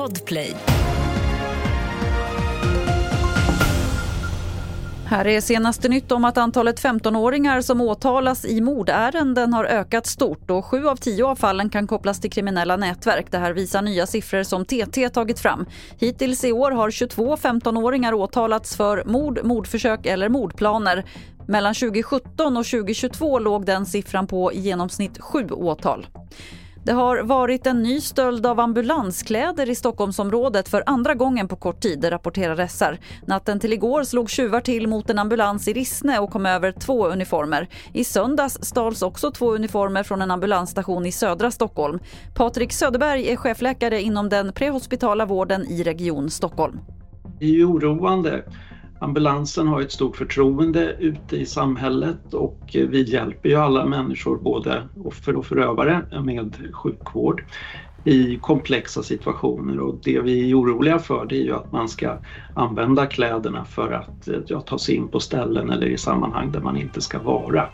Podplay. Här är senaste nytt om att antalet 15-åringar som åtalas i mordärenden har ökat stort och sju av tio av fallen kan kopplas till kriminella nätverk. Det här visar nya siffror som TT tagit fram. Hittills i år har 22 15-åringar åtalats för mord, mordförsök eller mordplaner. Mellan 2017 och 2022 låg den siffran på i genomsnitt sju åtal. Det har varit en ny stöld av ambulanskläder i Stockholmsområdet för andra gången på kort tid, rapporterar SR. Natten till igår slog tjuvar till mot en ambulans i Rissne och kom över två uniformer. I söndags stals också två uniformer från en ambulansstation i södra Stockholm. Patrik Söderberg är chefläkare inom den prehospitala vården i Region Stockholm. Det är ju oroande ambulansen har ett stort förtroende ute i samhället och vi hjälper ju alla människor, både offer och förövare, med sjukvård i komplexa situationer och det vi är oroliga för det är ju att man ska använda kläderna för att ja, ta sig in på ställen eller i sammanhang där man inte ska vara.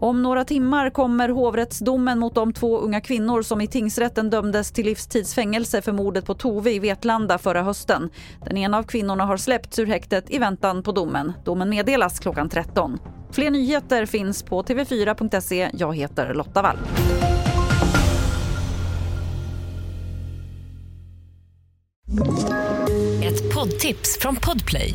Om några timmar kommer hovrättsdomen mot de två unga kvinnor som i tingsrätten dömdes till livstidsfängelse för mordet på Tove i Vetlanda förra hösten. Den ena av kvinnorna har släppts ur häktet i väntan på domen. Domen meddelas klockan 13. Fler nyheter finns på tv4.se. Jag heter Lotta Wall. Ett poddtips från Podplay.